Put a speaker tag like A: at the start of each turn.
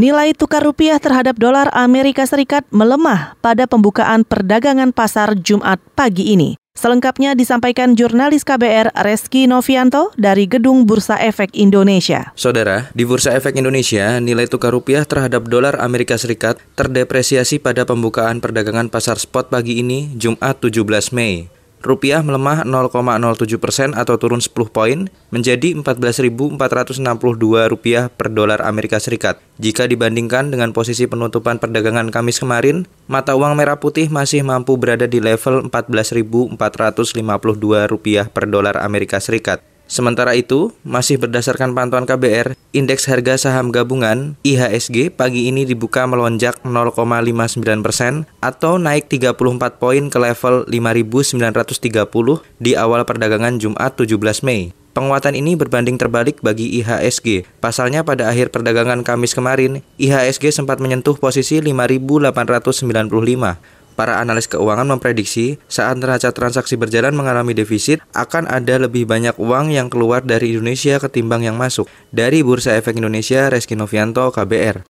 A: Nilai tukar rupiah terhadap dolar Amerika Serikat melemah pada pembukaan perdagangan pasar Jumat pagi ini. Selengkapnya disampaikan jurnalis KBR Reski Novianto dari Gedung Bursa Efek Indonesia.
B: Saudara, di Bursa Efek Indonesia, nilai tukar rupiah terhadap dolar Amerika Serikat terdepresiasi pada pembukaan perdagangan pasar spot pagi ini, Jumat 17 Mei. Rupiah melemah 0,07 persen atau turun 10 poin menjadi 14.462 rupiah per dolar Amerika Serikat. Jika dibandingkan dengan posisi penutupan perdagangan Kamis kemarin, mata uang merah putih masih mampu berada di level 14.452 rupiah per dolar Amerika Serikat. Sementara itu, masih berdasarkan pantauan KBR, indeks harga saham gabungan IHSG pagi ini dibuka melonjak 0,59 persen atau naik 34 poin ke level 5.930 di awal perdagangan Jumat 17 Mei. Penguatan ini berbanding terbalik bagi IHSG. Pasalnya pada akhir perdagangan Kamis kemarin, IHSG sempat menyentuh posisi 5.895. Para analis keuangan memprediksi saat neraca transaksi berjalan mengalami defisit, akan ada lebih banyak uang yang keluar dari Indonesia ketimbang yang masuk. Dari Bursa Efek Indonesia, Reski Novianto, KBR.